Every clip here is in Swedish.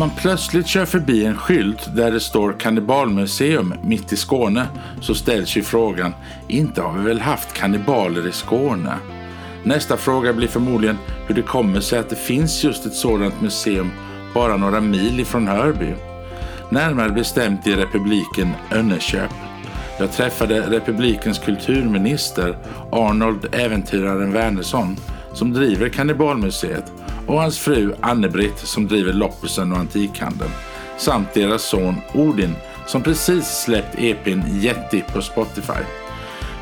man plötsligt kör förbi en skylt där det står kannibalmuseum mitt i Skåne så ställs ju frågan, inte har vi väl haft kannibaler i Skåne? Nästa fråga blir förmodligen hur det kommer sig att det finns just ett sådant museum bara några mil ifrån Hörby. Närmare bestämt i republiken Önneköp. Jag träffade republikens kulturminister Arnold Äventyraren Wernersson som driver Kannibalmuseet och hans fru Anne-Britt som driver loppisen och antikhandeln samt deras son Odin som precis släppt EPn Yeti på Spotify.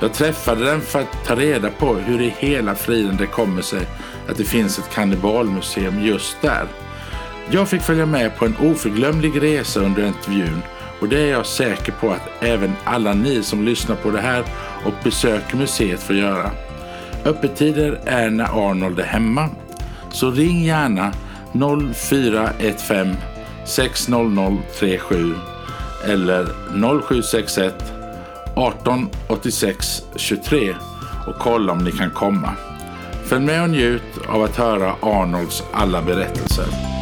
Jag träffade den för att ta reda på hur i hela friden det kommer sig att det finns ett kannibalmuseum just där. Jag fick följa med på en oförglömlig resa under intervjun och det är jag säker på att även alla ni som lyssnar på det här och besöker museet får göra. Öppettider är när Arnold är hemma, så ring gärna 0415 600 37 eller 0761 18 86 23 och kolla om ni kan komma. Följ med och njut av att höra Arnolds alla berättelser.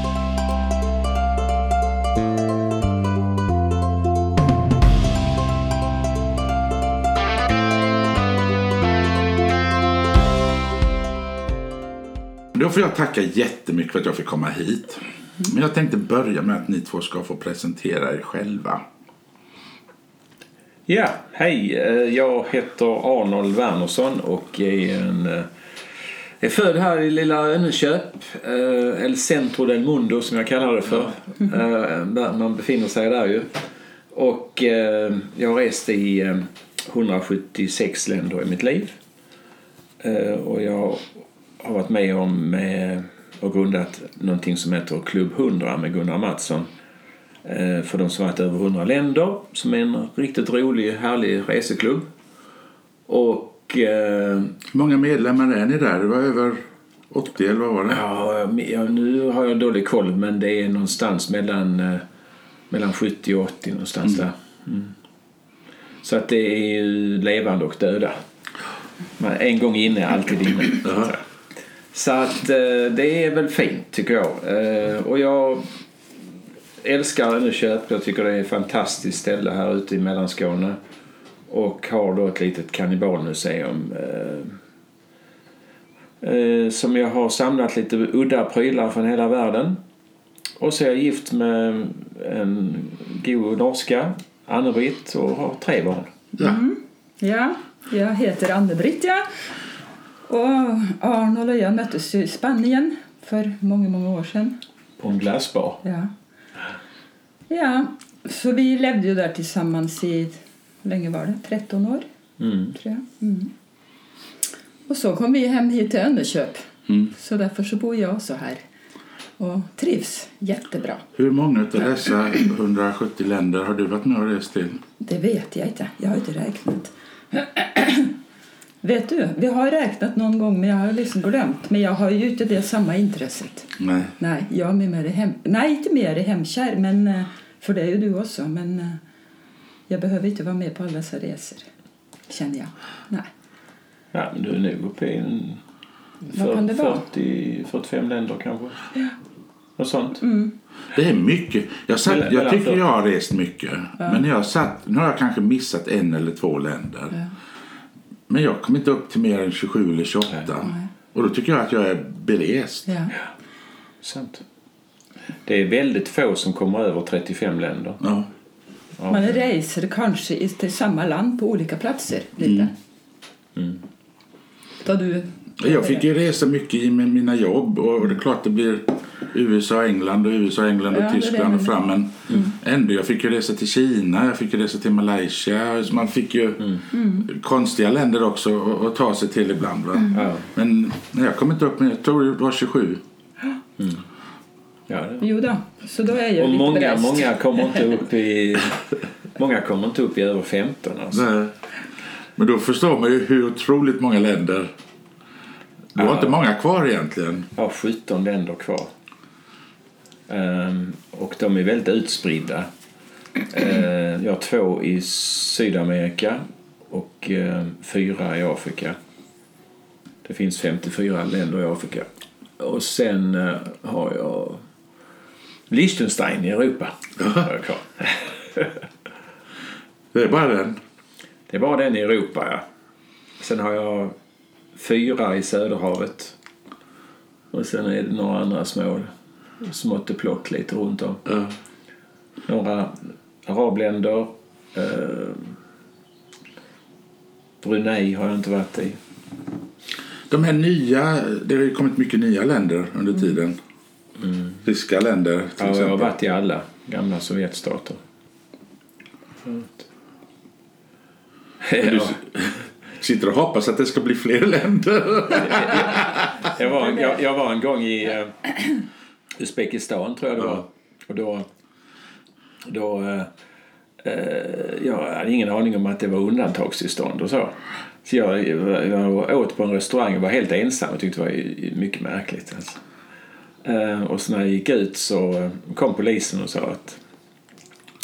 Får jag tacka jättemycket för att jag fick komma hit. Men jag tänkte börja med att ni två ska få presentera er själva. Ja, hej. Eh, jag heter Arnold Wernersson och är, en, eh, är född här i lilla Önneköp. Eh, El Centro del Mundo som jag kallar det för. Där man befinner sig där ju. Och jag har rest i 176 länder i mitt liv. Och jag har varit med om eh, och grundat någonting som heter Klubb 100 med Gunnar Mattsson. Eh, För de som varit över 100 länder. Som är en riktigt rolig, härlig reseklubb. Och eh, Hur många medlemmar är ni där? Det var över 80 eller vad var det? ja, nu har jag dålig koll men det är någonstans mellan, eh, mellan 70 och 80 någonstans där. Mm. Så att det är ju levande och döda. Men en gång inne alltid inne. Så att eh, det är väl fint tycker jag. Eh, Och jag älskar Önneköp. Jag tycker det är ett fantastiskt ställe här ute i Mellanskåne. Och har då ett litet kannibalmuseum. Eh, som jag har samlat lite udda prylar från hela världen. Och så är jag gift med en god norska, Anne-Britt, och har tre barn. Ja. Ja, jag heter Anne-Britt ja. Och Arnold och jag möttes i Spanien för många, många år sedan. På en glassbar. Ja. Ja, så vi levde ju där tillsammans i, hur länge var det? 13 år, Mm. tror jag. Mm. Och så kom vi hem hit till Önneköp. Mm. Så därför så bor jag så här. Och trivs jättebra. Hur många av dessa 170 länder har du varit med och rest till? Det vet jag inte. Jag har inte räknat. vet du, vi har räknat någon gång men jag har liksom glömt. Men jag har ju inte det samma intresset. Nej. Nej, jag är mer hem... Nej, inte mer i hemkär, men... eh, För det är ju du också, men... eh, Jag behöver inte vara med på alla dessa resor. Känner jag. Nej. Ja, men du är nog uppe i en Vad kan det vara? 40, 45 länder kanske. Ja. Något sånt. Mm. Det är mycket. Jag, satt, jag tycker jag har rest mycket. Men när jag satt, nu har jag kanske missat en eller två länder. Ja. Men jag kom inte upp till mer än 27 eller 28. Nej. Och då tycker jag att jag är berest. Ja. Sant. Det är väldigt få som kommer över 35 länder. Ja. Ja. Man reser kanske i- till samma land på olika platser. Lite. Mm. Då du... Jag fick ju resa mycket i med mina jobb och det är klart det blir USA, England och USA, England och Ja, Tyskland och fram. Men ändå, jag fick ju resa till Kina, jag fick ju resa till Malaysia. Så man fick ju konstiga länder också att, att ta sig till ibland. Va? Ja. Men nej, jag kom inte upp med, jag tror det var 27. Ja, det. Jo då, så då är jag Och lite många, berest. många kommer inte upp i... Många kommer inte upp i över 15 alltså. Nej. Men då förstår man ju hur otroligt många länder. Det var Ja. inte många kvar egentligen. Jag har 17 länder kvar. Ehm, och de är väldigt utspridda. Ehm, jag har två i Sydamerika och ehm, fyra i Afrika. Det finns 54 länder i Afrika. Och sen eh, har jag Liechtenstein i Europa. Det är bara den. Det var den i Europa, ja. Sen har jag fyra i Söderhavet. Och sen är det några andra små smått och plock lite runt om. Ja. Några arabländer. Eh, Brunei har jag inte varit i. De här nya, det har ju kommit mycket nya länder under tiden. Ryska länder till Ja, jag har exempel. varit i alla gamla Sovjetstater. Du sitter och hoppas att det ska bli fler länder. jag, var, jag, jag var en gång i eh, Uzbekistan tror jag det var. Och då, då eh, eh, jag hade ingen aning om att det var undantagstillstånd och så. Så jag, jag åt på en restaurang och var helt ensam och tyckte det var mycket märkligt. Alltså. Eh, och så när jag gick ut så kom polisen och sa att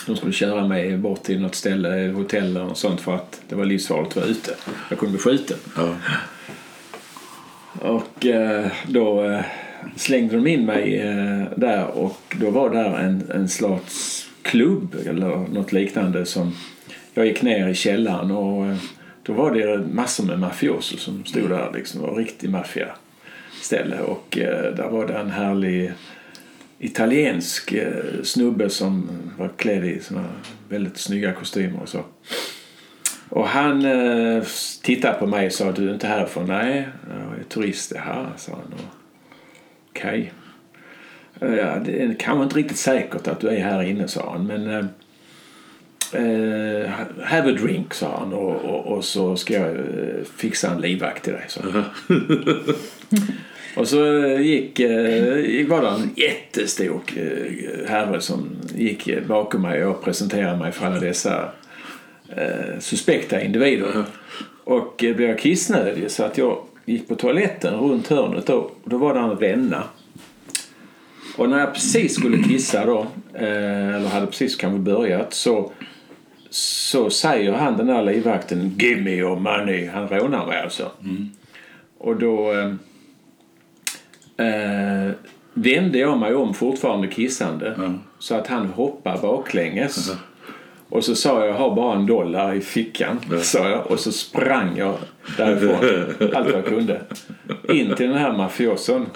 de skulle köra mig bort till något ställe, hotell något sånt för att det var livsfarligt att vara ute. Jag kunde bli skjuten. Ja. Och eh, då eh, slängde de in mig eh, där och då var där en, en slags klubb eller något liknande som jag gick ner i källaren och eh, då var det massor med mafioser som stod där liksom. Det var riktig maffia ställe och eh, där var det en härlig italiensk eh, snubbe som var klädd i såna väldigt snygga kostymer och så. Och han eh, tittade på mig och sa du är inte härifrån? Nej, jag är turist det här, sa han. Och, Okej. Eh, Ja, det är kanske inte riktigt säkert att du är här inne, sa han. Men eh, eh, have a drink, sa han. Och, och, och så ska jag eh, fixa en livvakt till dig, sa han. Och så gick, gick- var det en jättestor herre som gick bakom mig och presenterade mig för alla dessa eh, suspekta individer. Och eh, blev jag kissnödig så att jag gick på toaletten runt hörnet då. Och då var det en ränna. Och när jag precis skulle kissa då, eh, eller hade precis kanske börjat, så, så säger han den där livvakten Give me your money. Han rånar mig alltså. Och då eh, eh, vände jag mig om fortfarande kissande så att han hoppade baklänges. Och så sa jag, jag har bara en dollar i fickan. Sa jag, och så sprang jag därifrån allt jag kunde. In till den här mafioson.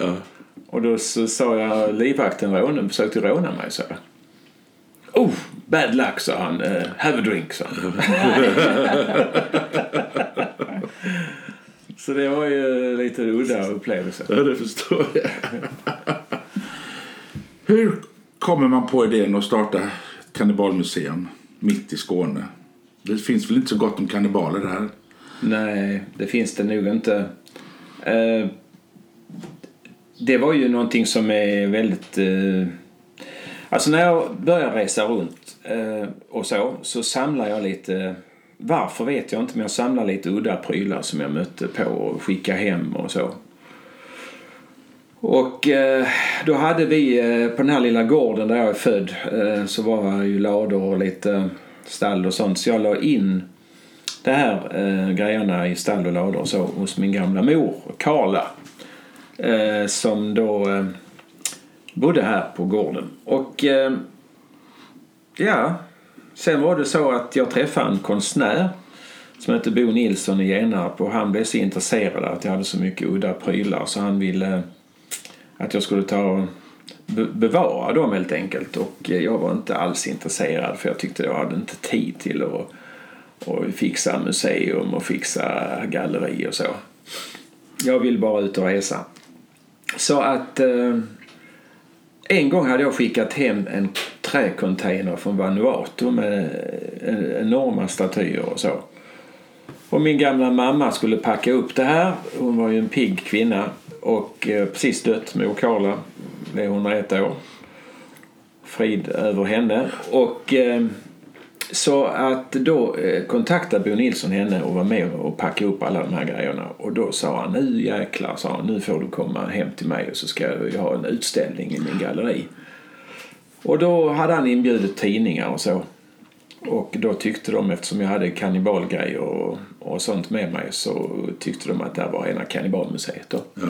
Och då så sa jag, livvakten rånade, försökte råna mig. Så jag. Oh, bad luck, sa han. Eh, have a drink, sa han. Så det var ju lite udda upplevelse. Ja, det förstår jag. Hur kommer man på idén att starta kannibalmuseum mitt i Skåne? Det finns väl inte så gott om kannibaler här? Nej, det finns det nog inte. Eh, det var ju någonting som är väldigt... Eh, alltså när jag började resa runt eh, och så, så samlar jag lite... Varför vet jag inte, men jag samlar lite udda prylar som jag mötte på och skickade hem och så. Och eh, då hade vi eh, på den här lilla gården där jag är född eh, så var det ju lador och lite stall och sånt. Så jag la in det här eh, grejerna i stall och lador och så hos min gamla mor, Karla. Eh, som då eh, bodde här på gården. Och ja, sen var det så att jag träffade en konstnär som hette Bo Nilsson i Genarp och han blev så intresserad av att jag hade så mycket udda prylar så han ville att jag skulle ta och bevara dem helt enkelt och eh, jag var inte alls intresserad för jag tyckte jag hade inte tid till att och fixa museum och fixa galleri och så. Jag vill bara ut och resa. Så att eh, en gång hade jag skickat hem en träcontainer från Vanuatu med eh, enorma statyer och så. Och min gamla mamma skulle packa upp det här. Hon var ju en pigg kvinna och eh, precis dött med Karla, Det är 101 år. Frid över henne. Och eh, så att då eh, kontaktade Bo Nilsson henne och var med och packade upp alla de här grejerna. Och då sa han, nu jäklar, sa han, nu får du komma hem till mig och så ska jag ha en utställning i min galleri. Och då hade han inbjudit tidningar och så. Och då tyckte de, eftersom jag hade kannibalgrejer och, och sånt med mig, så tyckte de att det var ena kannibalmuseet då. Ja.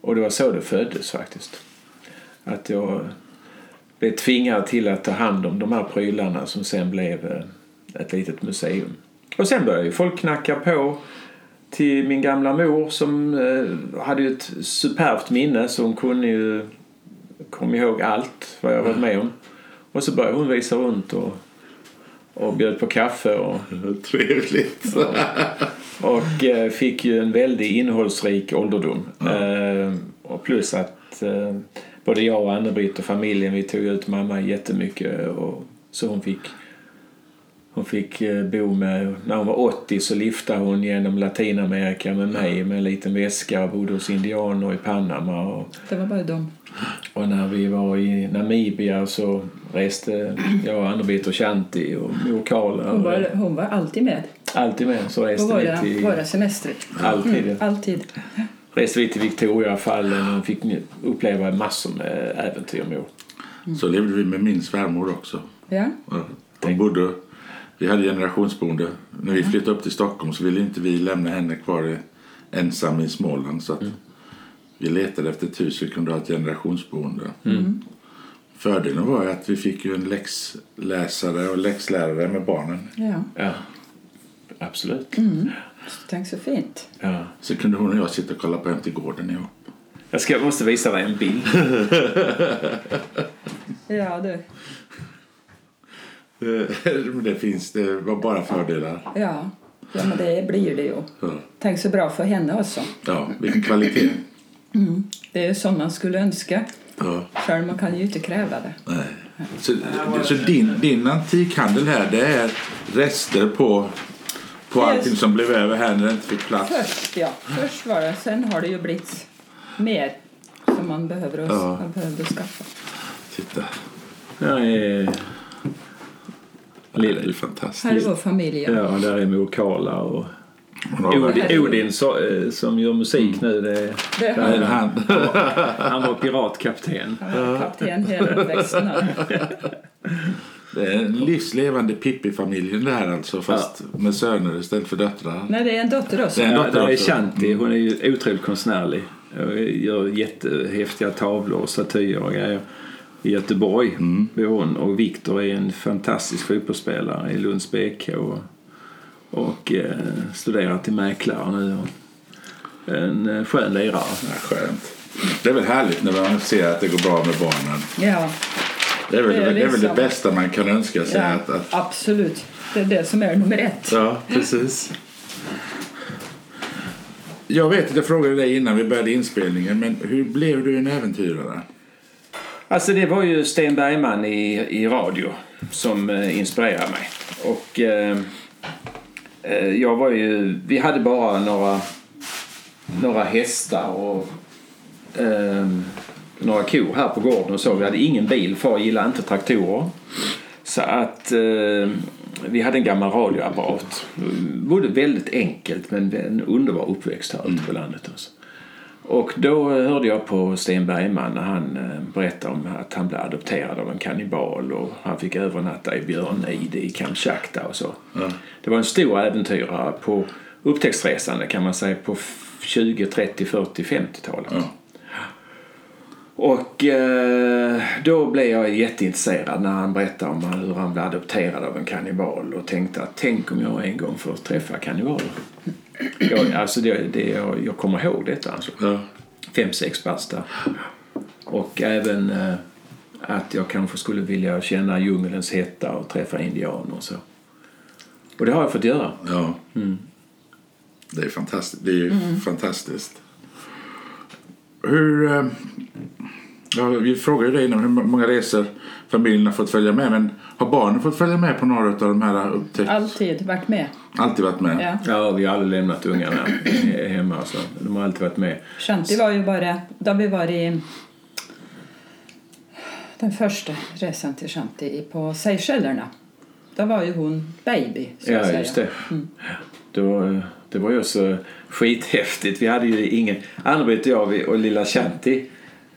Och det var så det föddes faktiskt. Att jag blev tvingad till att ta hand om de här prylarna som sen blev eh, ett litet museum. Och sen började ju folk knacka på till min gamla mor som eh, hade ju ett superbt minne så hon kunde ju kom ihåg allt vad jag varit med om. Och så började hon visa runt och, och bjöd på kaffe och, Trevligt. och eh, fick ju en väldigt innehållsrik ålderdom. Eh, och plus att eh, både jag och Anne-Britt och familjen vi tog ut mamma jättemycket och, så hon fick hon fick eh, bo med, när hon var 80 så liftade hon genom Latinamerika med mig med en liten väska och bodde hos indianer i Panama. Och, Det var bara dem. Och när vi var i Namibia så reste jag, Anne-Britt och Shanti och mor Karla. Hon var, hon var alltid med Alltid med så på reste våra, vi till, våra semestrar. alltid, Mm, alltid. reste vi till Victoriafallen och fick uppleva massor med äventyr mor. Så levde vi med min svärmor också. Ja. De bodde, vi hade generationsboende. När vi flyttade upp till Stockholm så ville inte vi lämna henne kvar ensam i Småland. Så att vi letade efter ett hus vi kunde ha ett generationsboende. Fördelen var att vi fick ju en läxläsare och läxlärare med barnen. ja. Ja, absolut. Tänk så fint. Ja. Så kunde hon och jag sitta och kolla på Hem till gården ihop. Jag ska, måste visa dig en bild. Ja, du. Men det finns, det var bara fördelar. Ja. ja, men det blir det ju. Ja, Tänk så bra för henne också. ja vilken kvalitet. Det är ju som man skulle önska. Ja. Själv man kan ju inte kräva det. Nej. Så, så din, din antikhandel här det är rester på, på allting som blev över här när det inte fick plats? Först, ja. Först var det. Sen har det ju blivit mer som man behöver, Ja. man behöver skaffa. Titta, Här är... det är ju Här är fantastiskt. vår familj. Ja. Ja, där är mor Karla och Odin, är- Odin så, eh, som gör musik nu. Det, Det är han. han var piratkapten. kapten hela uppväxten. Det är en livslevande Pippi-familjen det här alltså. Fast med söner istället för döttrar. Nej, det är en dotter också. Det är en Ja, dotter där är också. Shanti. Hon är ju otroligt konstnärlig. Gör jättehäftiga tavlor och statyer och grejer. I Göteborg bor hon. Och Viktor är en fantastisk fotbollsspelare i Lunds BK. Och, eh, studerar till mäklare nu. En eh, skön lirare. Ja, skönt. Det är väl härligt när man ser att det går bra med barnen. Ja, Det är väl Det det, är är väl det liksom- bästa man kan önska sig. ja Att, att, absolut. Det är det som är nummer ett. ja, precis. Jag vet att jag frågade dig innan vi började inspelningen, men hur blev du en äventyrare? Alltså det var ju Sten Bergman i, i radio som eh, inspirerade mig. Och eh, jag var ju, vi hade bara några, några hästar och eh, några kor här på gården och så. Vi hade ingen bil, far gillade inte traktorer. Så att eh, vi hade en gammal radioapparat. Både väldigt enkelt men en underbar uppväxt här ute på landet. Alltså. Och då hörde jag på Sten Bergman när han eh, berättade om att han blev adopterad av en kannibal och han fick övernatta i björnide i Kamchatka och så. Ja. Det var en stor äventyrare på upptäcktsresande kan man säga på f- 20, 30, 40, 50-talet. Ja. Och eh, då blev jag jätteintresserad när han berättade om hur han blev adopterad av en kannibal och tänkte att tänk om jag en gång får träffa kannibaler. Jag, alltså det, det, jag, jag kommer ihåg detta alltså. Ja. Fem, sex basta. Och även eh, att jag kanske skulle vilja känna djungelns hetta och träffa indianer och så. Och det har jag fått göra. Ja. Det är fantastiskt. Det är ju fantastiskt. Hur... eh, Ja, vi frågade ju dig innan hur många resor familjen har fått följa med. Men har barnen fått följa med på några av de här upptäckts... Alltid varit med. Alltid varit med? Ja. Ja, vi har aldrig lämnat ungarna hemma. Så de har alltid varit med. Shanti var ju bara, då vi var i den första resan till Shanti på Seychellerna. Då var ju hon baby, så att Ja, säga. just det. Då, det var ju så skithäftigt. Vi hade ju ingen... Ann-Britt och jag och lilla Shanti.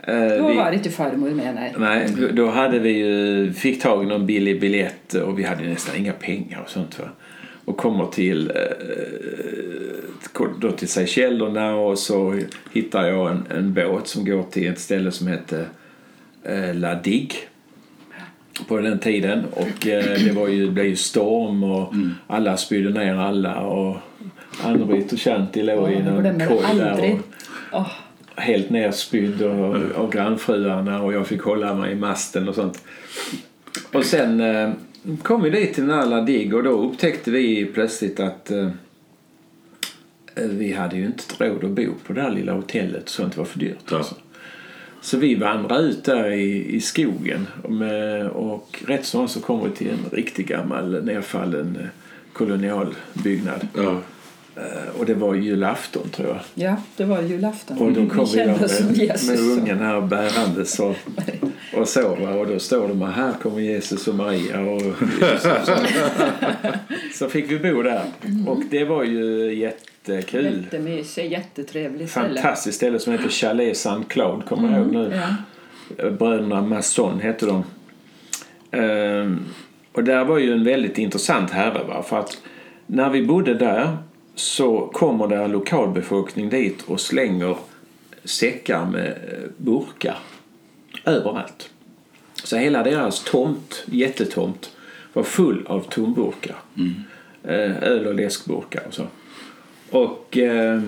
eh, Då vi- var inte farmor med, nej. Nej, då hade vi ju, fick tag i någon billig biljett och vi hade nästan inga pengar och sånt va. Och kommer till, eh, då till Seychellerna och så hittar jag en, en båt som går till ett ställe som heter eh, La Digue. på den tiden. Och eh, det var ju, det blev ju storm och alla spydde ner alla. Och Ann-Britt och Shanti låg i korg aldrig. där. Och, Åh, helt nerspydd och, och grannfruarna och jag fick hålla mig i masten och sånt. Och sen eh, kom vi dit till Nalla Digg och då upptäckte vi plötsligt att eh, vi hade ju inte råd att bo på det här lilla hotellet. Sånt var för dyrt. Ja. Alltså. Så vi vandrade ut där i, i skogen och, med, och rätt som så kom vi till en riktigt gammal nerfallen eh, kolonialbyggnad. Ja. Eh, Och det var julafton tror jag. ja, det var julafton. Och då kom vi som med, med ungen här bärandes och, och så. Och då står de här, här kommer Jesus och Maria. Och, så fick vi bo där. Och det var ju jättekul. Jättemysigt, jättetrevligt ställe. Fantastiskt ställe som heter Chalet Saint Claude, kommer jag ihåg nu. Ja. Bröderna Masson hette de. Ehm, och där var ju en väldigt intressant herre. Va? För att när vi bodde där så kommer det lokalbefolkning dit och slänger säckar med eh, burkar överallt. Så hela deras tomt, jättetomt, var full av tomburkar. Eh, Öl och läskburkar och så. Och eh,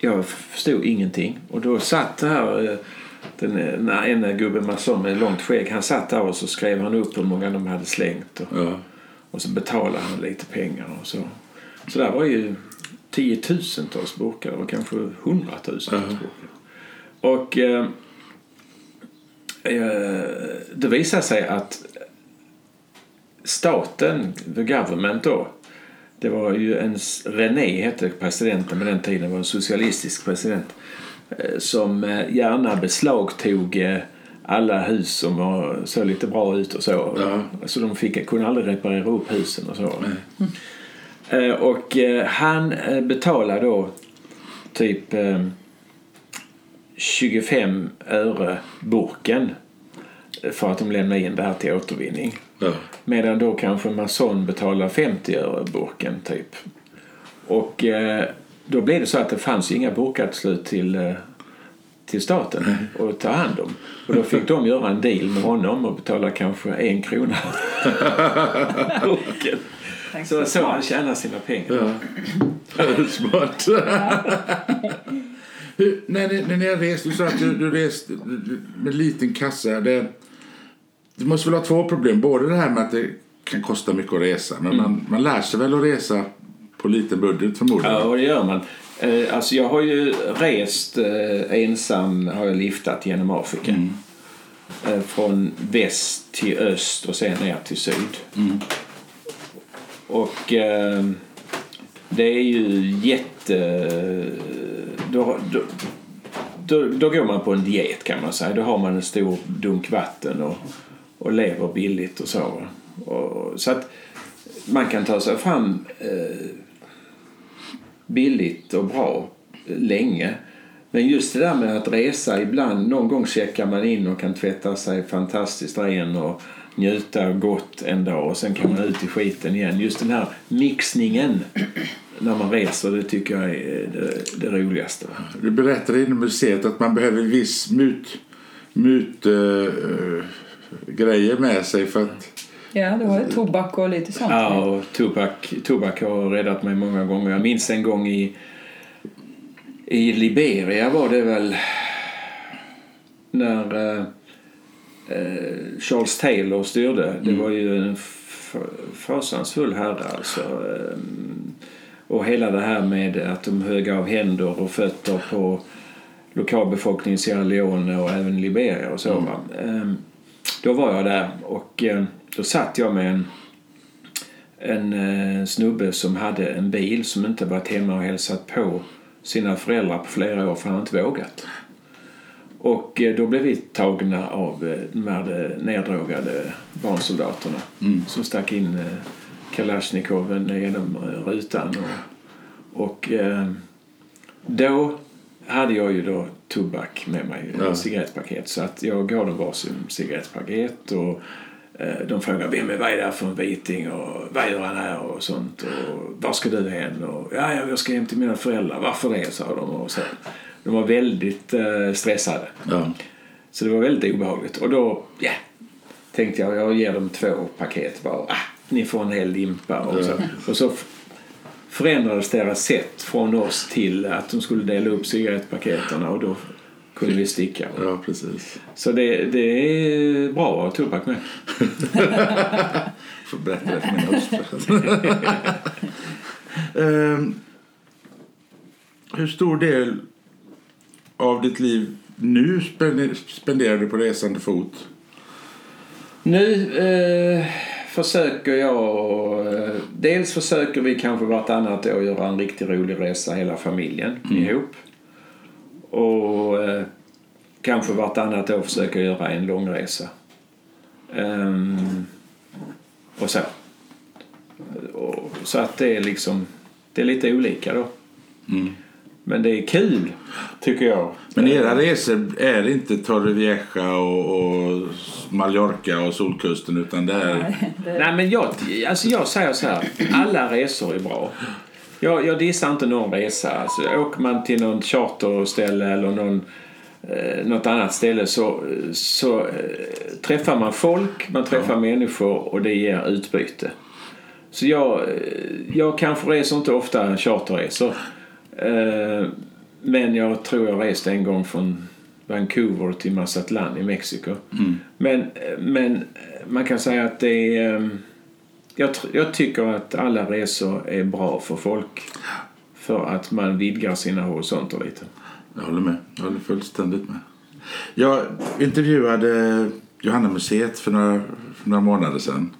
jag förstod ingenting. Och då satt här eh, den ena gubben mason med långt skägg. Han satt där och så skrev han upp hur många de hade slängt. Och, Ja. och så betalade han lite pengar och så. Så där var ju tiotusentals burkar. Var kanske hundratusentals Ja. burkar. Och eh, eh, det visade sig att staten, the government då, det var ju en René hette presidenten på den tiden, var en socialistisk president eh, som eh, gärna beslagtog alla hus som var, såg lite bra ut och så. Ja. Så de fick, kunde aldrig reparera upp husen och så. Eh, Och eh, han eh, betalade då typ eh, 25 öre burken för att de lämnade in det här till återvinning. Ja. Medan då kanske Mason betalar 50 öre burken typ. Och eh, då blev det så att det fanns inga burkar till slut till, eh, till staten att ta hand om. Och då fick de göra en deal med honom och betala kanske en krona burken. Så så han tjänar sina pengar. Ja. Smart. Hur, när, ni, när ni har rest, du sa att du, du rest med liten kassa. Det, det måste väl ha två problem. Både det här med att det kan kosta mycket att resa. Men man, man lär sig väl att resa på liten budget förmodligen. Ja, och det gör man. Eh, alltså jag har ju rest eh, ensam, har jag liftat genom Afrika. Eh, från väst till öst och sen ner till syd. Och eh, det är ju jätte... Eh, då, då, då, då går man på en diet kan man säga. Då har man en stor dunk vatten och, och lever billigt och så. Och, så att man kan ta sig fram eh, billigt och bra eh, länge. Men just det där med att resa ibland, någon gång checkar man in och kan tvätta sig fantastiskt ren och njuta gott en dag och sen kan man ut i skiten igen. Just den här mixningen när man reser, det tycker jag är det, det roligaste. Du berättade inom museet att man behöver viss mut, mut eh, eh, grejer med sig för att... Ja, du har ju tobak och lite sånt. Ja, och tobak, tobak har räddat mig många gånger. Jag minns en gång i, i Liberia var det väl när eh, Charles Taylor styrde. Det var ju en fasansfull herre alltså. Eh, och hela det här med att de högg av händer och fötter på lokalbefolkningen i Sierra Leone och även Liberia och så. Va? Eh, då var jag där och eh, då satt jag med en en snubbe som hade en bil som inte varit hemma och hälsat på sina föräldrar på flera år för han hade inte vågat. Och eh, då blev vi tagna av eh, de här eh, neddrogade barnsoldaterna som stack in Kalashnikoven genom rutan. Och, och då hade jag ju då tobak med mig, Ja. cigarettpaket. Så att jag gav dem varsin cigarettpaket och de frågade vem är vad är det här för en viting och vad gör han här och sånt och var ska du hen och ja, jag ska hem till mina föräldrar. Varför det? sa de och så. De var väldigt eh, stressade. Ja. Så det var väldigt obehagligt. Och då, ja, tänkte jag jag ger dem två paket bara. Ah, ni får en hel limpa. Och så, och så förändrades deras sätt från oss till att de skulle dela upp cigarettpaketen och då kunde vi sticka. Ja, precis. Så det, det är bra att ha tobak med. Får berätta det för min hustru. Ehm, hur stor del av ditt liv nu spende- spenderar du på resande fot? Nu eh, försöker jag... Eh, dels försöker vi kanske vartannat år göra en riktigt rolig resa hela familjen ihop. Och eh, kanske vartannat år försöker göra en långresa. Ehm, och så. Och, så att det är liksom... Det är lite olika då. Men det är kul, tycker jag. Men era resor är inte Torrevieja och, och Mallorca och Solkusten utan det är... Nej, men jag, alltså jag säger så här. Alla resor är bra. Jag, jag dissar inte någon resa. Alltså, åker man till någon charterställe eller någon, eh, något annat ställe så, så eh, träffar man folk, man träffar människor och det ger utbyte. Så jag, eh, jag kanske reser inte ofta charterresor. Eh, men jag tror jag reste en gång från Vancouver till Mazatlan i Mexiko. Men, men man kan säga att det är... eh, Jag, jag tycker att alla resor är bra för folk. För att man vidgar sina horisonter lite. Jag håller med. Jag håller fullständigt med. Jag intervjuade Johanna Museet för några, för några månader sedan.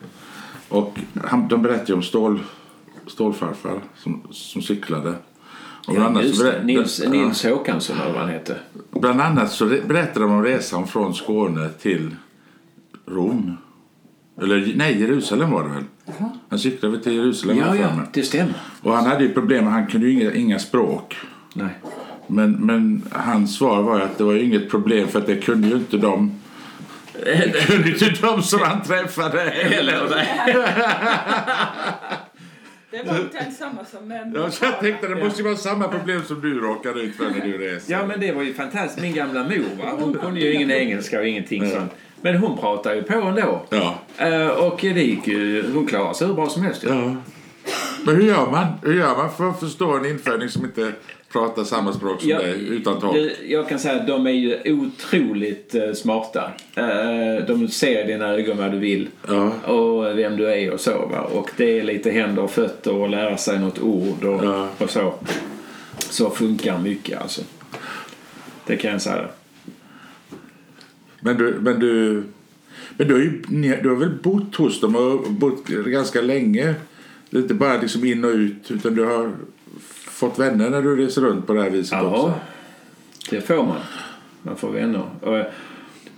Och han, de berättade om stål, stålfarfar som, som cyklade. Och Ja, annat just det. Nils, ja, Nils Håkansson eller vad han hette. bland annat så berättade de om resan från Skåne till Rom. Eller nej, Jerusalem var det väl? Han cyklade väl till Jerusalem Ja, ja, det stämmer. Och han hade ju problem, han kunde ju inga, inga språk. Nej. Men, men hans svar var att det var inget problem för att det kunde ju inte de det kunde ju inte de som han träffade heller. Det var inte ens samma som män. Ja, jag tänkte det måste ju vara samma problem som du råkade ut för när du reser. Ja, men det var ju fantastiskt. Min gamla mor, va? hon kunde ju ingen engelska och ingenting sånt. Men hon pratade ju på ändå. Ja. Eh, och det gick ju, hon klarade sig hur bra som helst. ja. Men hur gör man? Hur gör man för att förstå en inföding som inte pratar samma språk som Ja, dig utan tolk? du, jag kan säga att de är ju otroligt eh, smarta. Eh, de ser i dina ögon vad du vill Ja. och vem du är och så. Va? Och det är lite händer och fötter och lära sig något ord och, Ja. och så. Så funkar mycket alltså. Det kan jag säga. Men du, men du, men du, har ju, du har väl bott hos dem och bott ganska länge? Det är inte bara liksom in och ut utan du har fått vänner när du reser runt på det här viset också? Ja, det får man. Man får vänner. Och eh,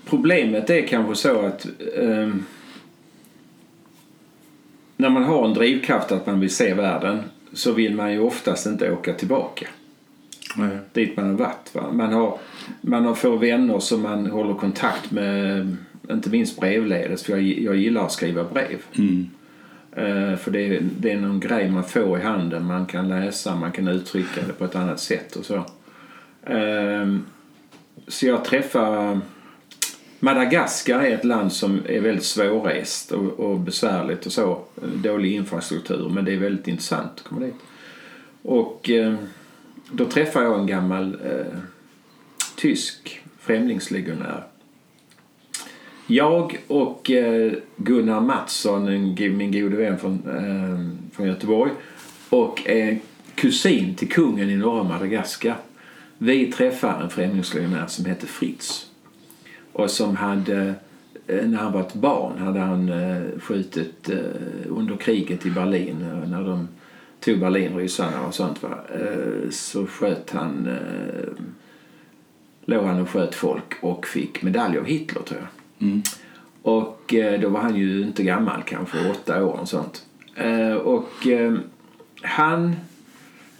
problemet är kanske så att ehm, när man har en drivkraft att man vill se världen så vill man ju oftast inte åka tillbaka Nej. dit man har varit. Va? Man, har, man har får vänner som man håller kontakt med, inte minst brevledes, för jag, jag gillar att skriva brev. Eh, Eh, för det, är- det är någon grej man får i handen, man kan läsa, man kan uttrycka det på ett annat sätt och så. Ehm, så jag träffar Madagaskar är ett land som är väldigt svårrest och, och besvärligt och så. Dålig infrastruktur, men det är väldigt intressant att komma dit. Och ehm, då träffade jag en gammal eh, tysk främlingslegionär. Jag och eh, Gunnar Mattsson, min gode vän från, ehm, från Göteborg och en kusin till kungen i norra Madagaskar. Vi träffade en främlingslegionär som hette Fritz och som hade eh, när han var ett barn hade han eh, skjutit under kriget i Berlin när de tog Berlin, ryssarna och sånt. Va? Så sköt han, låg han och sköt folk och fick medalj av Hitler tror jag. Och eh, då var han ju inte gammal, kanske åtta år och sånt. Eh, och eh, han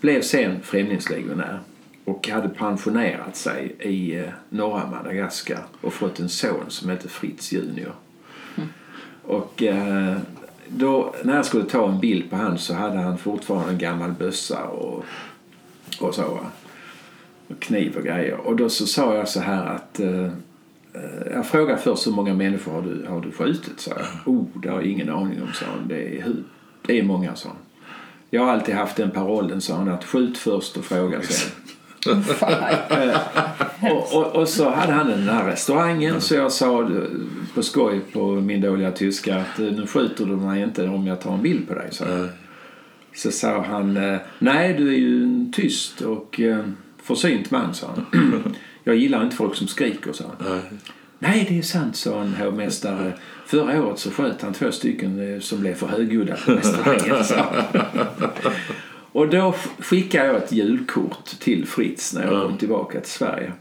blev sen främlingslegionär och hade pensionerat sig i eh, norra Madagaskar och fått en son som hette Fritz Junior. Och eh, då, när jag skulle ta en bild på han så hade han fortfarande en gammal bössa och, och så. Och kniv och grejer. Och då så sa jag så här att, eh, eh, jag frågade först hur många människor har du, har du skjutit? Så jag. Oh, det har jag ingen aning om, sa han. Det är, hur, det är många, sa han. Jag har alltid haft den parollen, sa han, att skjut först och fråga sen. och, och, och, så hade han den här restaurangen så jag sa på skoj på min dåliga tyska att nu skjuter du mig inte om jag tar en bild på dig. Så, så sa han nej du är ju en tyst och försynt man sa han. jag gillar inte folk som skriker sa han. Nej, det är sant, sa en hovmästare. Förra året så sköt han två stycken som blev för högljudda på restaurangen. Och då skickade jag ett julkort till Fritz när jag kom tillbaka till Sverige.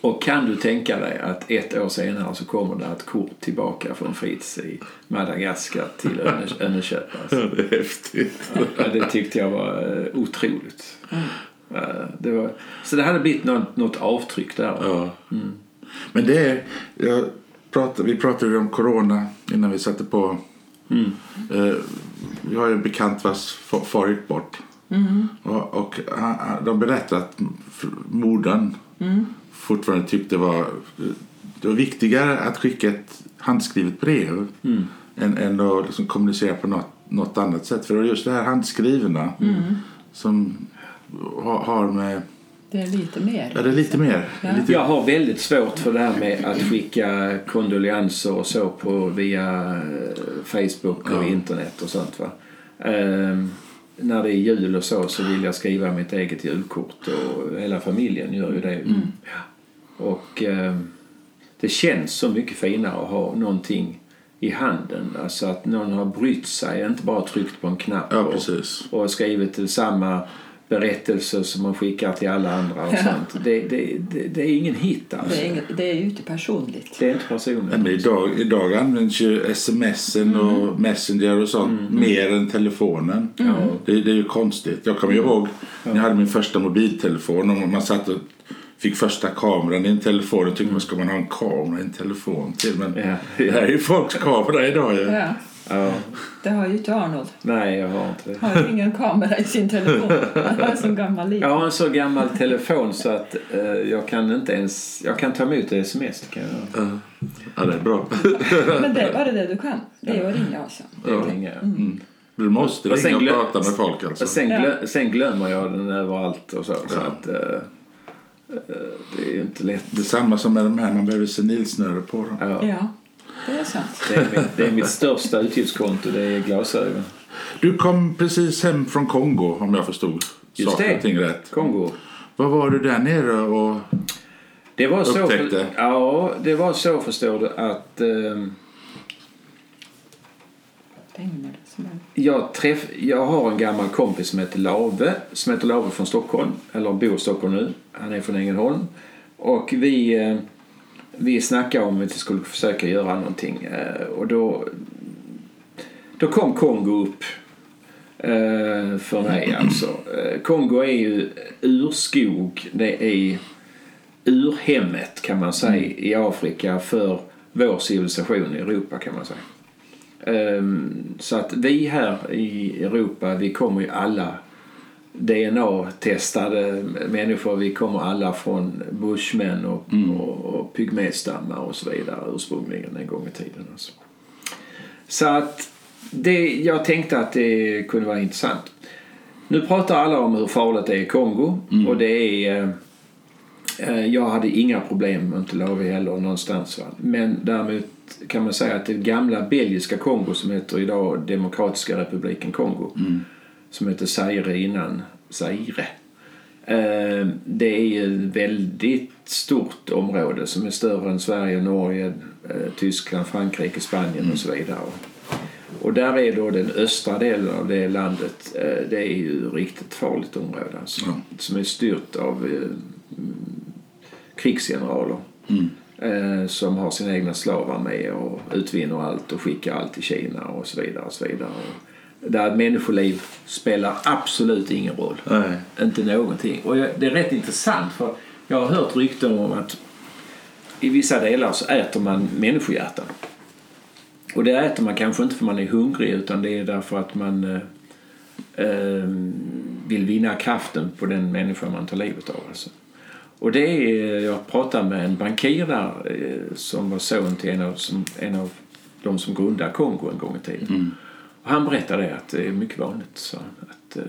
Och kan du tänka dig att ett år senare så kommer det ett kort tillbaka från Fritz i Madagaskar till Önneköp. Alltså. Det är häftigt. Ja, det tyckte jag var otroligt. Det var, så det hade blivit något, något avtryck där. Ja. Mm. Men det är... Jag pratade, vi pratade om corona innan vi satte på Mm. Jag har en bekant vars far gick bort. Mm. Och, och de berättar att modern mm. fortfarande tyckte det var, det var viktigare att skicka ett handskrivet brev mm. än, än att liksom kommunicera på något, något annat sätt. För det var just det här handskrivna mm. som har, har med det är lite mer. Ja, det är lite mer. Ja. Lite... Jag har väldigt svårt för det här med att skicka kondolenser och så på via eh, Facebook och ja. internet och sånt. Va? Um, när det är jul och så så vill jag skriva mitt eget julkort och hela familjen gör ju det. Mm. Och um, det känns så mycket finare att ha någonting i handen. Alltså att någon har brytt sig, inte bara tryckt på en knapp ja, och, och skrivit samma berättelser som man skickar till alla andra och sånt. Det, det, det, det är ingen hit alltså. Det är, inget, det är ju inte personligt. Det är inte personligt. Men idag, idag används ju sms mm. och messenger och sånt mm. mer än telefonen. Mm. Det, det, är ju konstigt. Jag kommer ihåg när jag hade min första mobiltelefon och man satt och fick första kameran i en telefon och tyckte man ska man ha en kamera i en telefon till. Men ja. det här är ju folks kamera idag ju. Ja. Ja. Det har ju inte Arnold. Nej, jag har inte det. Har ingen kamera i sin telefon. Han har en så gammal liten. Jag har en så gammal telefon så att uh, jag kan inte ens... Jag kan ta emot sms. Kan jag. Uh. Ja, det är bra. Men det är bara det du kan. Det är att ringa alltså. Det är ringa. Mm. Mm. Du måste och ringa och prata med folk alltså. Sen, glö sen glömmer jag den överallt och så. Ja. så att, uh, det är inte lätt. Det är samma som med de här, man behöver senilsnöre på dem. Ja. ja. Det är sant. Det är, mitt, det är mitt största utgiftskonto, det är glasögon. Du kom precis hem från Kongo om jag förstod Just saker och ting rätt. Kongo. Vad var du där nere och det var upptäckte? Så, ja, det var så förstår du att um, jag, träff, jag har en gammal kompis som heter Lave, som heter Lave från Stockholm, eller bor i Stockholm nu. Han är från Ängelholm. Och vi uh, vi snackade om att vi skulle försöka göra någonting eh, och då, då kom Kongo upp eh, för mig alltså. Eh, Kongo är ju urskog, det är urhemmet kan man säga i Afrika för vår civilisation i Europa kan man säga. Så att vi här i Europa, vi kommer ju alla DNA-testade människor. Vi kommer alla från bushmen och, mm. och, och pygméstammar och så vidare ursprungligen en gång i tiden. Alltså. Så att det, jag tänkte att det kunde vara intressant. Nu pratar alla om hur farligt det är i Kongo mm. och det är eh, jag hade inga problem med Ontelavi heller någonstans. Va? Men däremot kan man säga att det gamla belgiska Kongo som heter idag Demokratiska republiken Kongo mm som heter Zaire innan Zaire. Eh, det är ett väldigt stort område som är större än Sverige, Norge, eh, Tyskland, Frankrike, Spanien och så vidare. Och där är då den östra delen av det landet, eh, det är ju riktigt farligt område alltså, ja. som är styrt av krigsgeneraler. Mm. som har sina egna slavar med och utvinner allt och skickar allt till Kina och så vidare. Och så vidare där människoliv spelar absolut ingen roll. Nej. Inte någonting. Och det är rätt intressant för jag har hört rykten om att i vissa delar så äter man människohjärtan. Och det äter man kanske inte för man är hungrig utan det är därför att man eh, eh, vill vinna kraften på den människa man tar livet av. Alltså. Och det är, jag pratade med en bankir där eh, som var son till en av, som, en av de som grundade Kongo en gång i tiden. Mm. Och han berättade att det är mycket vanligt så att, eh,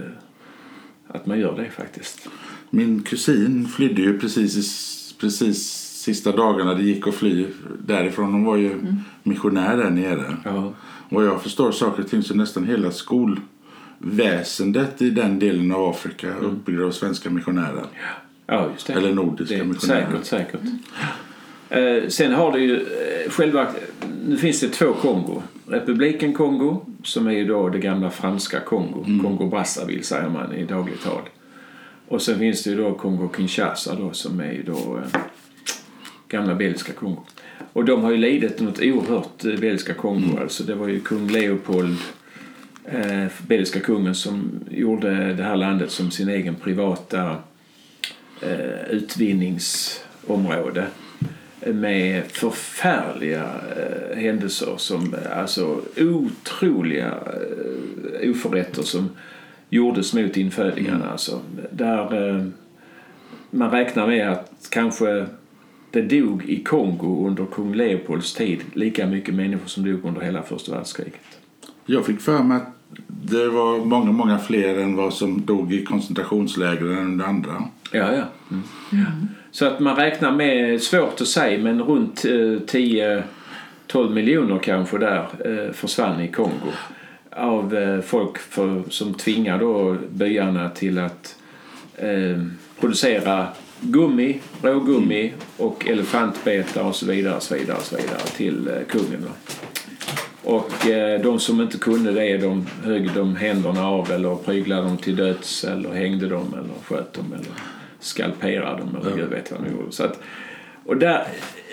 att man gör det faktiskt. Min kusin flydde ju precis, precis sista dagarna det gick att fly därifrån. Hon var ju missionär där nere. Ja. Och jag förstår saker och ting så nästan hela skolväsendet i den delen av Afrika är uppbyggd av svenska missionärer. Ja, just det. Eller nordiska det är missionärer. Säkert, säkert. Eh, sen har det ju eh, själva... Nu finns det två Kongo. Republiken Kongo, som är ju då det gamla franska Kongo. Kongo-Brazzaville säger man i dagligt tal. Och sen finns det ju då Kongo-Kinshasa då, som är ju då eh, gamla belgiska Kongo. Och de har ju lidit något oerhört, eh, belgiska Kongo. Alltså det var ju kung Leopold, eh, belgiska kungen, som gjorde det här landet som sin egen privata eh, utvinningsområde med förfärliga eh, händelser som eh, alltså otroliga eh, oförrätter som gjordes mot infödingarna. Alltså, där eh, man räknar med att kanske det dog i Kongo under kung Leopolds tid lika mycket människor som dog under hela första världskriget. Jag fick för mig att det var många, många fler än vad som dog i koncentrationslägren under andra. Ja, ja. Mm. Så att man räknar med, svårt att säga, men runt eh, 10-12 miljoner kanske där eh, försvann i Kongo. Av eh, folk för, som tvingar då byarna till att eh, producera gummi, rågummi och elefantbetar och så vidare, så vidare, så vidare till eh, kungen. Och eh, de som inte kunde det, de högg de händerna av eller pryglade dem till döds eller hängde dem eller sköt dem eller skalperade dem eller gud vet vad de gjorde. Så att, och där,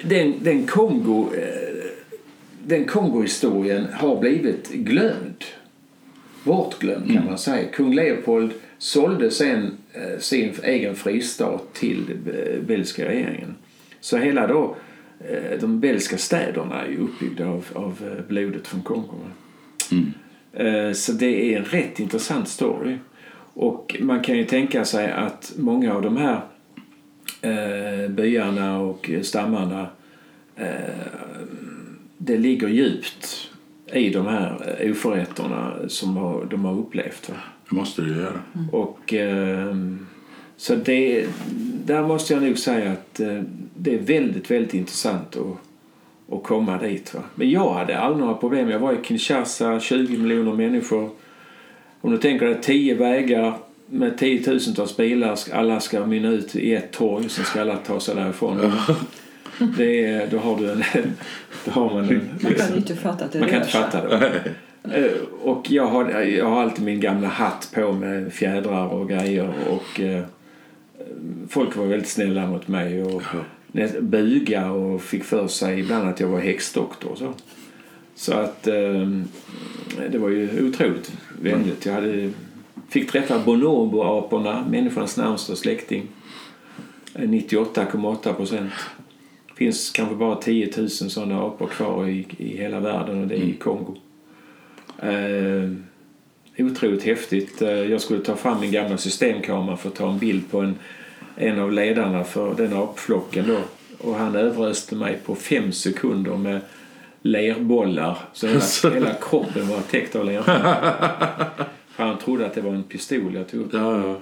den, den Kongo eh, den Kongo-historien har blivit glömd. Bortglömd kan man säga. Kung Leopold sålde sen eh, sin egen fristad till eh, belgiska regeringen. Så hela då de belgiska städerna är ju uppbyggda av, av blodet från Kongo. Eh, Så det är en rätt intressant story. Och man kan ju tänka sig att många av de här eh, byarna och stammarna eh, det ligger djupt i de här eh, oförrätterna som har, de har upplevt. Va? Det måste du göra. Och, ehm, så det, där måste jag nog säga att eh, det är väldigt, väldigt intressant att, att komma dit. Va? Men jag hade aldrig några problem. Jag var i Kinshasa, 20 miljoner människor. Om du tänker dig 10 vägar med tiotusentals bilar, alla ska mynna ut i ett torg, sen ska alla ta sig därifrån. Det är, då har du en... Då har man en Man kan inte fatta att det man kan inte fatta det. Eh, Och jag har, jag har alltid min gamla hatt på med fjädrar och grejer. Och eh, folk var väldigt snälla mot mig och buga och fick för sig ibland att jag var häxdoktor. och Så, så att eh, det var ju otroligt vänligt. Jag hade, fick träffa bonobo-aporna, människans närmsta släkting. Eh, 98,8 procent. finns kanske bara 10 000 sådana apor kvar i, i hela världen och det är i Kongo. Eh, otroligt häftigt. Eh, jag skulle ta fram min gamla systemkamera för att ta en bild på en, en av ledarna för den apflocken då. Och han överöste mig på fem sekunder med lerbollar. Så hela, hela kroppen var täckt av lerbollar. Han trodde att det var en pistol jag tog upp. Ja, ja.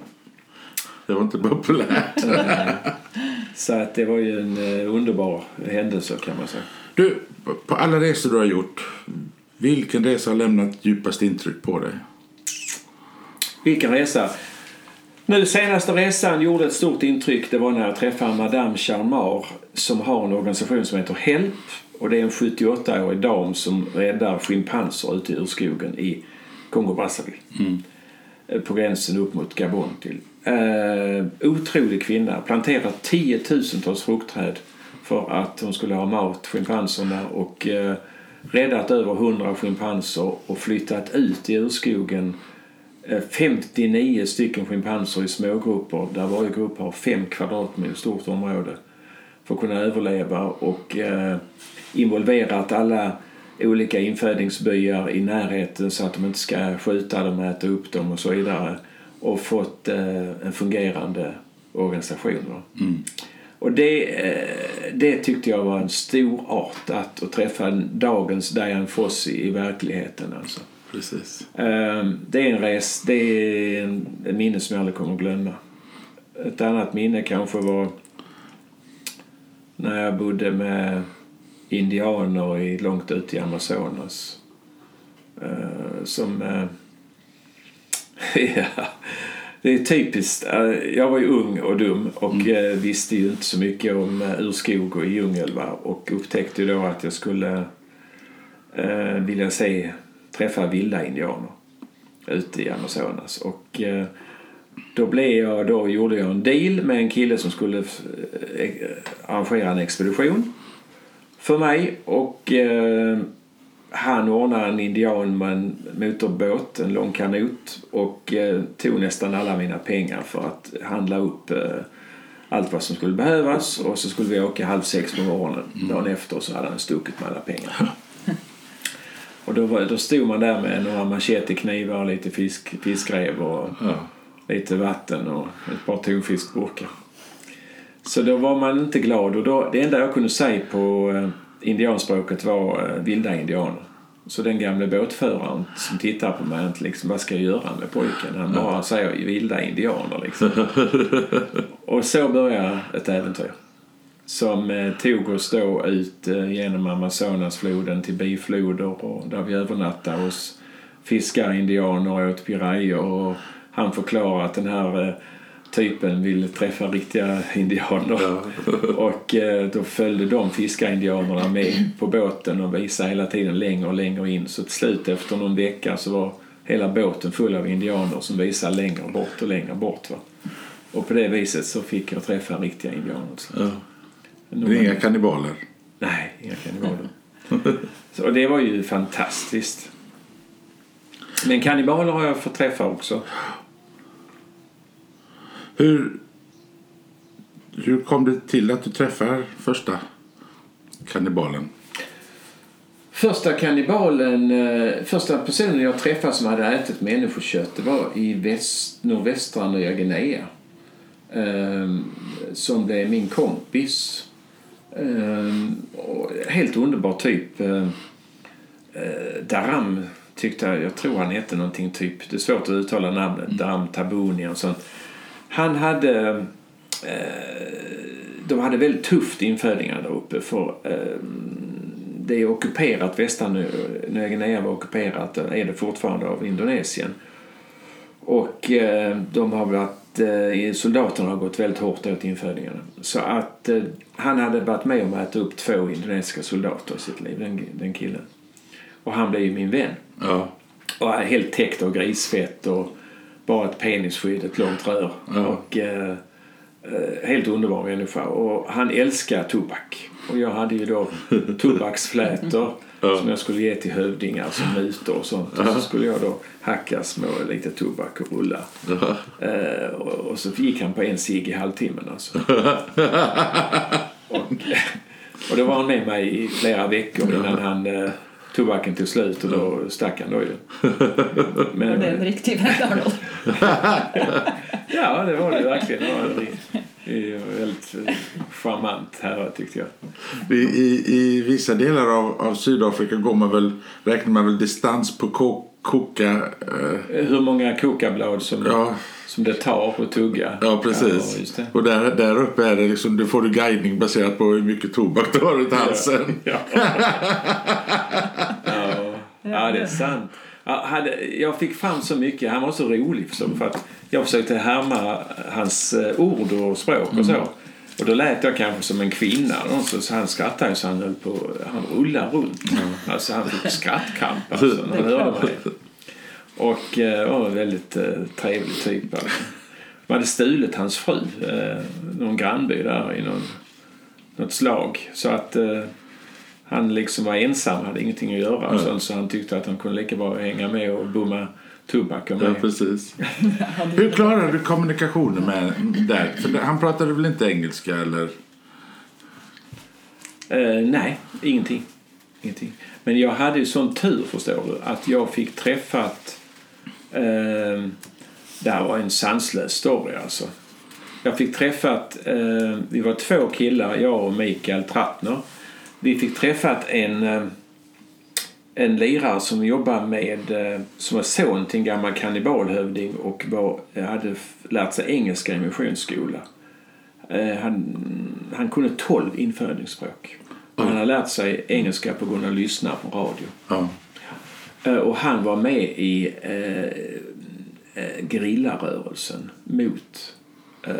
Det var inte populärt. Så att det var ju en eh, underbar händelse kan man säga. Du, på alla resor du har gjort, vilken resa har lämnat djupast intryck på dig? Vilken resa! Nu senaste resan gjorde ett stort intryck. Det var när jag träffade Madame Charmar som har en organisation som heter HELP. Och det är en 78-årig dam som räddar schimpanser ute i urskogen i Kongo-Brazzaville. Eh, På gränsen upp mot Gabon till. Eh, otrolig kvinna. Planterat tiotusentals fruktträd för att hon skulle ha mat, schimpanserna. Och eh, räddat över 100 schimpanser och flyttat ut i urskogen eh, 59 stycken schimpanser i smågrupper där varje grupp har 5 kvadratmil stort område för att kunna överleva och eh, involverat alla olika infödingsbyar i närheten så att de inte ska skjuta dem, äta upp dem och så vidare och fått eh, en fungerande organisation. Va? Och det, eh, det tyckte jag var en stor art att, att träffa dagens Diane Foss i, i verkligheten. Alltså. Precis. Det är en res, det är en minne som jag aldrig kommer att glömma. Ett annat minne kanske var när jag bodde med indianer i, långt ute i Amazonas. Eh, som... eh, ja, det är typiskt. Eh, Jag var ju ung och dum och eh, visste ju inte så mycket om urskog och djungel. Va? Och upptäckte ju då att jag skulle vilja se, träffa vilda indianer ute i Amazonas. Och då, blev jag, då gjorde jag en deal med en kille som skulle eh, arrangera en expedition för mig. Och eh, han ordnade en indian med en motorbåt, en lång kanot och eh, tog nästan alla mina pengar för att handla upp eh, allt vad som skulle behövas och så skulle vi åka halv sex på morgonen. Dagen efter så hade han stuckit med alla pengar. Och då, var, då stod man där med några macheteknivar och lite fisk, fiskrev och Ja. Lite vatten och ett par tonfiskburkar. Så då var man inte glad och då, det enda jag kunde säga på eh, indianspråket var eh, vilda indianer. Så den gamle båtföraren som tittar på mig, inte liksom, vad ska jag göra med pojken? Han bara säger vilda indianer liksom. och så började ett äventyr. Som eh, tog oss då ut genom Amazonasfloden till bifloder och där vi övernattade hos fiskarindianer och åt pirayor och han förklarade att den här eh, typen ville träffa riktiga indianer. och eh, då följde de fiskarindianerna med på båten och visade hela tiden längre och längre in. Så till slut efter någon vecka så var hela båten full av indianer som visade längre bort och längre bort. Va? Och på det viset så fick jag träffa riktiga indianer. Ja. Är inga kannibaler. Nej, inga kannibaler. Så, det var ju fantastiskt. Men kannibaler har jag fått träffa också. Hur, hur kom det till att du träffar första kannibalen? Första kannibalen, eh, första personen jag träffade som hade ätit människokött det var i väst, nordvästra Nya Guinea. Ehm, som blev min kompis. Ehm, helt underbar typ. Ehm, eh, Daram tyckte jag, jag tror han hette någonting typ, det är svårt att uttala namnet, Daram Tabuni och sånt. Han hade eh, de hade väldigt tufft infödingar där uppe för eh, det är ockuperat, västra Nya Guinea var ockuperat, är det fortfarande av Indonesien. Och eh, de har varit, eh, soldaterna har gått väldigt hårt åt infödingarna. Så att eh, han hade varit med om att äta upp två indonesiska soldater i sitt liv, den, den killen. Och han blev ju min vän. Ja. Och helt täckt av grisfett och bara ett penisskydd, ett långt rör. Ja. Och, eh, eh, helt underbar människa. Och han älskar tobak. Och jag hade ju då tobaksflätor som jag skulle ge till hövdingar som mutor och sånt. Och så skulle jag då hacka små lite tobak och rulla. Eh, och, och så gick han på en cigg i halvtimmen alltså. och, och då var han med mig i flera veckor innan han eh, tobaken tog slut och då stack han då ju. Men, det är en riktig Arnold. Ja, det var det verkligen. Det var väldigt charmant här tyckte jag. I, i, I vissa delar av, av Sydafrika går man väl, räknar man väl distans på ko, koka... Eh, Hur många kokablad som, ja, som det tar att tugga. ja, precis. Ja. Och där, där uppe är det liksom, du får du guidning baserat på hur mycket tobak du har runt halsen. Ja. ja. det är sant. Jag fick fram så mycket. Han var så rolig för att jag försökte härma hans eh, ord och språk och så. Och då lät jag kanske som en kvinna. Så, så han skrattade så han höll på, han rullade runt. Alltså han fick skrattkramp alltså, när han hörde mig. Och eh, var en väldigt eh, trevlig typ. Alltså. De hade stulit hans fru, eh, någon grannby där i någon, något slag. Så att eh, han liksom var ensam, hade ingenting att göra. Och sånt, så han tyckte att han kunde lika bra hänga med och bumma tobak och Ja, precis. Hur klarar du kommunikationen med där? För han pratade väl inte engelska eller? Eh, nej, ingenting. ingenting. Men jag hade ju sån tur, förstår du, att jag fick träffat... Eh, det här var en sanslös story, alltså. Jag fick träffat, eh, vi var två killar, jag och Mikael Trattner. Vi fick träffat en, eh, en lirare som jobbar med, eh, som var son till en gammal kannibalhövding och var, hade f- lärt sig engelska i missionsskola. Eh, han, han kunde 12 infödingsspråk. Och Han hade lärt sig engelska på grund av att lyssna på radio. Eh, Och han var med i eh, eh, gerillarörelsen mot eh,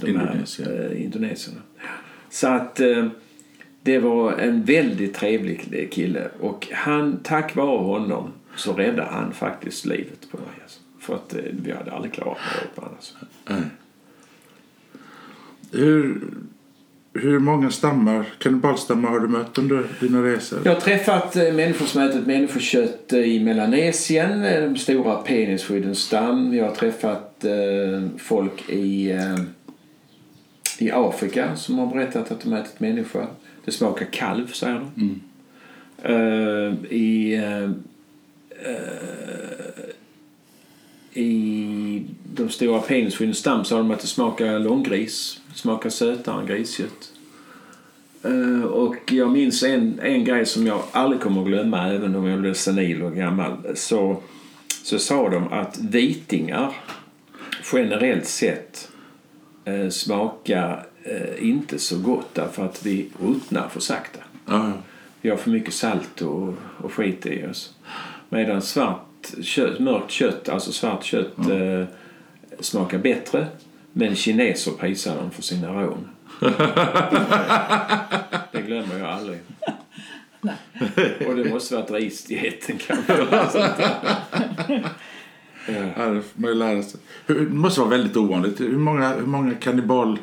de Indonesien. här eh, indonesierna. Så att eh, det var en väldigt trevlig kille och han, tack vare honom så räddade han faktiskt livet på mig. Alltså. För att eh, vi hade aldrig klarat det upp annars. Nej. Hur, hur många stammar, kannibalstammar har du mött under dina resor? Jag har träffat eh, människor som ätit människokött eh, i Melanesien, de stora penisskyddens stam. Jag har träffat folk i, i Afrika som har berättat att de ätit människa. Det smakar kalv, säger de. Eh, I, eh, eh, I de stora penisskyddens stam sa de att det smakar långgris. Det smakar sötare än griskött. Eh, och jag minns en, en grej som jag aldrig kommer att glömma även om jag blev senil och gammal. Så, så sa de att vitingar generellt sett eh, smakar eh, inte så gott därför att vi ruttnar för sakta. Ja, Vi har för mycket salt och, och skit i oss. Medan svart kött, mörkt kött, alltså svart kött, eh, smakar bättre. Men kineser prisar dem för sina rån. det glömmer jag aldrig. Och det måste varit risdieten kanske. ja, det måste vara väldigt ovanligt. Hur många, hur många kannibal,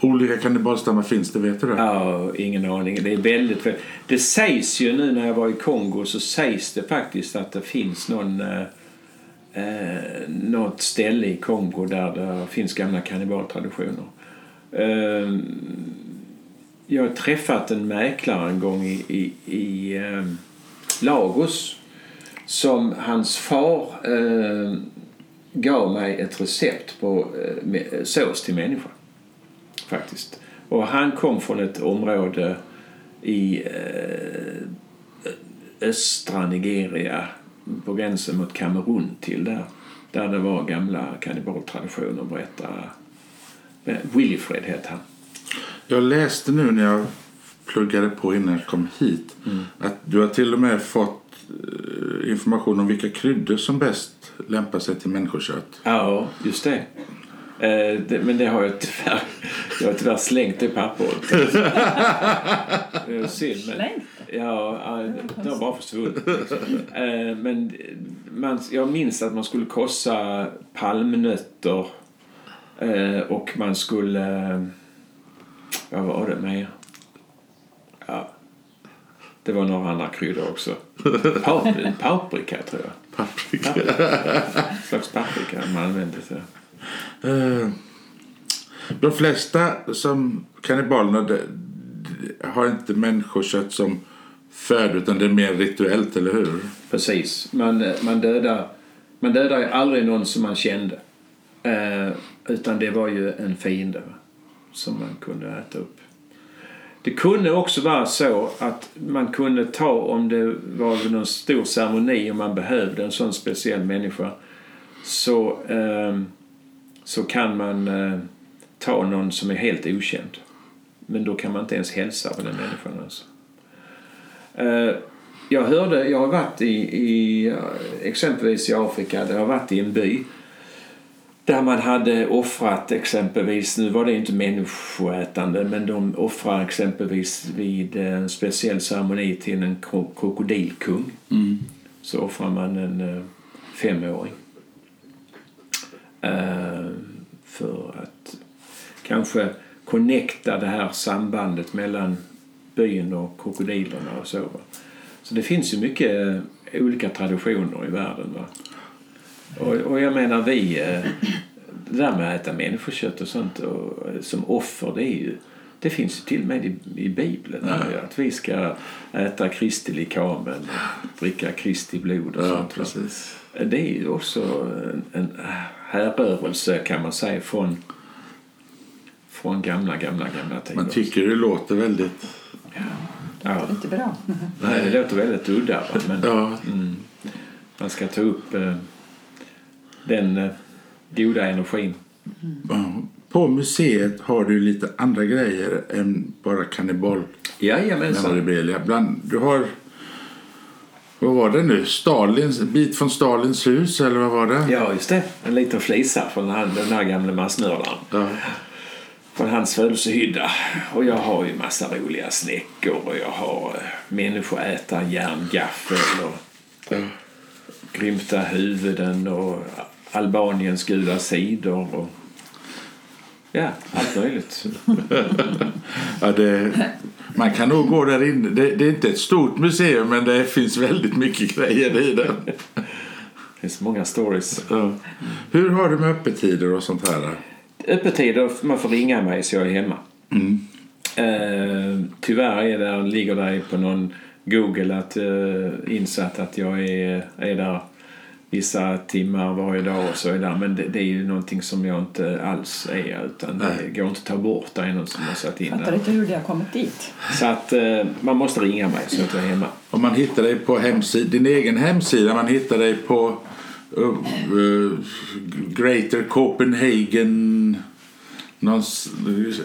olika kannibalstammar finns det? Vet du det? Ja, ingen aning. Det är väldigt... Det sägs ju nu när jag var i Kongo så sägs det faktiskt att det finns någon... Eh, eh något ställe i Kongo där det finns gamla kannibaltraditioner. Eh, jag har träffat en mäklare en gång i, i, i eh, Lagos som hans far eh, gav mig ett recept på eh, med- sås till människa faktiskt. Och han kom från ett område i eh, östra Nigeria på gränsen mot Kamerun till där. Där det var gamla kannibaltraditioner berättar Willifred hette han. Jag läste nu när jag pluggade på innan jag kom hit att du har till och med fått eh, information om vilka kryddor som bäst lämpar sig till människokött. Ja, just det. Eh, det, men det har jag tyvärr, jag har tyvärr slängt det pappret. det är synd. Men, Slängt ja, ja, det har bara försvunnit. Eh, men man, jag minns att man skulle kossa palmnötter eh, och man skulle... Eh, vad var det mer? Ja. Det var några andra kryddor också. Pa, paprika, tror jag. Paprika. En slags paprika man använde till Eh, De flesta som kannibalerna de, de, har inte människokött som föda utan det är mer rituellt, eller hur? Precis. Man, eh, man, dödar, man dödar ju aldrig någon som man kände. Eh, utan det var ju en fiende va, som man kunde äta upp. Det kunde också vara så att man kunde ta om det var någon stor ceremoni och man behövde en sån speciell människa så, eh, så kan man eh, ta någon som är helt okänd. Men då kan man inte ens hälsa på den människan. Alltså. Eh, jag hörde, jag har varit i, i eh, exempelvis i Afrika, där jag har varit i en by där man hade offrat exempelvis, nu var det inte människoätande, men de offrar exempelvis vid en speciell ceremoni till en kro- krokodilkung. Så offrar man en eh, femåring. Eh, för att kanske connecta det här sambandet mellan byn och krokodilerna och så. Så det finns ju mycket eh, olika traditioner i världen. Va? Och, och jag menar vi, eh, det där med att äta människokött och sånt och, som offer det är ju det finns ju till och med i, i Bibeln ju, att vi ska äta Kristi likamen och dricka Kristi blod och Ja, sånt. precis. Det är ju också en, en härrörelse kan man säga från från gamla, gamla, gamla tider. Man tycker det låter väldigt... Ja. Det är inte bra. Nej, det låter väldigt udda. Men Ja, mm, man ska ta upp eh, den eh, goda energin. På museet har du lite andra grejer än bara kannibal Jajamensan. Bland, du har... Vad var det nu? Stalins, bit från Stalins hus, eller vad var det? Ja, just det. En liten flisa från han, den här gamle massmördaren. Ja. Från hans födelsehydda. Och jag har ju massa roliga snäckor och jag har eh, människoätar järngaffel och Ja. grymta huvuden och Albaniens gula sidor och ja, allt möjligt. Ja, det, man kan nog gå där inne. Det, det är inte ett stort museum, men det finns väldigt mycket grejer i det. Det finns många stories. Ja. Hur har du med öppettider och sånt här? Öppettider, man får ringa mig så jag är hemma. Mm. Eh, tyvärr är där, ligger det på någon Google att, eh, insatt att jag är, är där vissa timmar varje dag och så är där. Men det, det är ju någonting som jag inte alls är utan det går inte att ta bort. Det är någon som har satt in Fattar inte hur det har kommit dit. Så att eh, man måste ringa mig så att jag är hemma. Om man hittar dig på hemsida, din egen hemsida, man hittar dig på uh, uh, Greater Copenhagen någon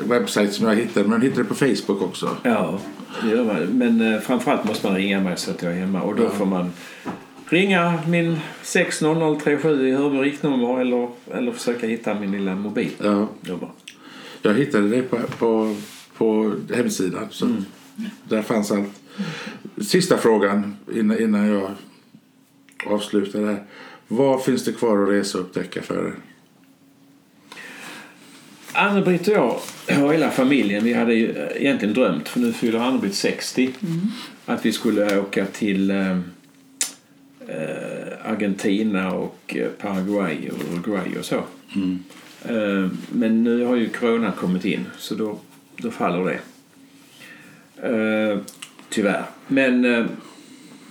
webbsajt som jag hittade, men man hittar det på Facebook också. Ja, det gör man. Men eh, framförallt måste man ringa mig så att jag är hemma. Och då får man ringa min 60037 i Hörby riktnummer eller, eller försöka hitta min lilla mobilnummer. Ja, jag hittade dig på, på, på hemsidan. Så Där fanns allt. Sista frågan innan, innan jag avslutar det här. Vad finns det kvar att resa och upptäcka för er? Anne-Britt och jag och hela familjen vi hade ju egentligen drömt, för nu fyller Anne-Britt 60, att vi skulle åka till eh, eh, Argentina och eh, Paraguay och Uruguay och så. Eh, men nu har ju corona kommit in så då, då faller det. Eh, tyvärr. Men eh,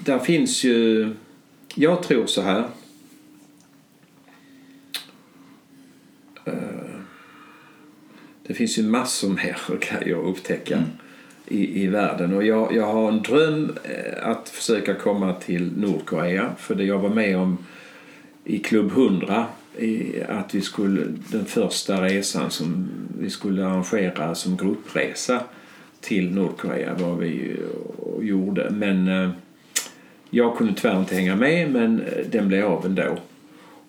där finns ju... Jag tror så här. Eh, det finns ju massor mer grejer att upptäcka i, i världen. Och jag, jag har en dröm eh, att försöka komma till Nordkorea. För det jag var med om i Klubb 100 i, att vi skulle, den första resan som vi skulle arrangera som gruppresa till Nordkorea var vi och gjorde. Men eh, jag kunde tyvärr inte hänga med men eh, den blev av ändå.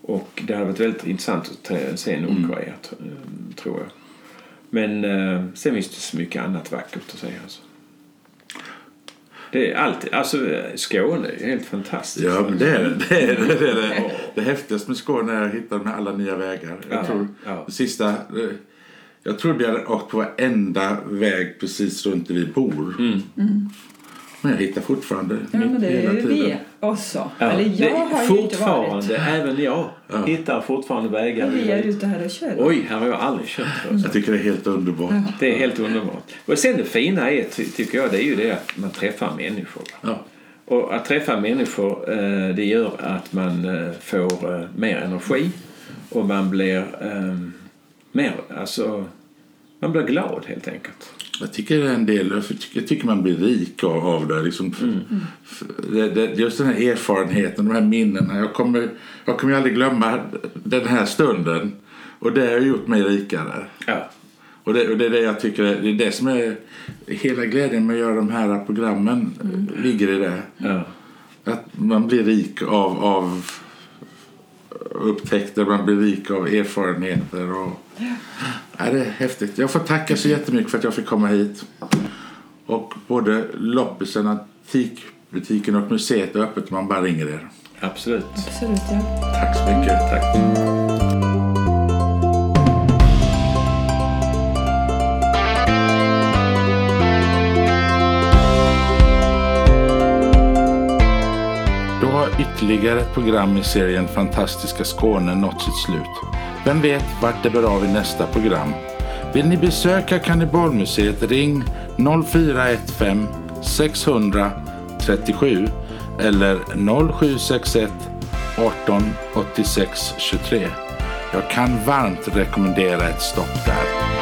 Och det hade varit väldigt intressant att se Nordkorea eh, tror jag. Men eh, sen finns det så mycket annat vackert att säga. Alltså. Det är alltid, alltså Skåne är helt fantastiskt. Ja, men det är det. Det, är, det, är det. det häftigaste med Skåne är att hitta de här alla nya vägar. Jag Ja, tror ja. det sista... eh, Jag trodde jag hade åkt på varenda väg precis runt där vi bor. Men jag hittar fortfarande Ja, men det hela är ju vi tiden. också. Ja, Eller det jag är har ju inte varit. fortfarande, även jag, hittar fortfarande vägar. Men vi är ute här och kör. Oj, här har jag aldrig kört förut. Jag tycker det är helt underbart. Det är helt underbart. Och sen det fina är, ty- tycker jag, det är ju det att man träffar människor. Ja. Och att träffa människor, eh, det gör att man eh, får eh, mer energi och man blir eh, mer, alltså, man blir glad helt enkelt. Jag tycker en del, jag tycker, jag tycker man blir rik av, av det. Liksom, F- det, det. Just den här erfarenheten, de här minnena. Jag kommer, jag kommer aldrig glömma den här stunden. Och det har gjort mig rikare. Ja. Och det, och det är det jag tycker, det är det som är hela glädjen med att göra de här programmen. Ligger i det. Ja. Att man blir rik av, av upptäckter, man blir rik av erfarenheter. Och, ja, det är häftigt. Jag får tacka så jättemycket för att jag fick komma hit. Och både loppisen, antikbutiken och museet är öppet om man bara ringer er. Absolut. Absolut, ja. Tack så mycket. Tack. Ytterligare ett program i serien Fantastiska Skåne nått sitt slut. Vem vet vart det bär av i nästa program? Vill ni besöka Kannibalmuseet ring 0415 600 37 eller 0761 18 86 23. Jag kan varmt rekommendera ett stopp där.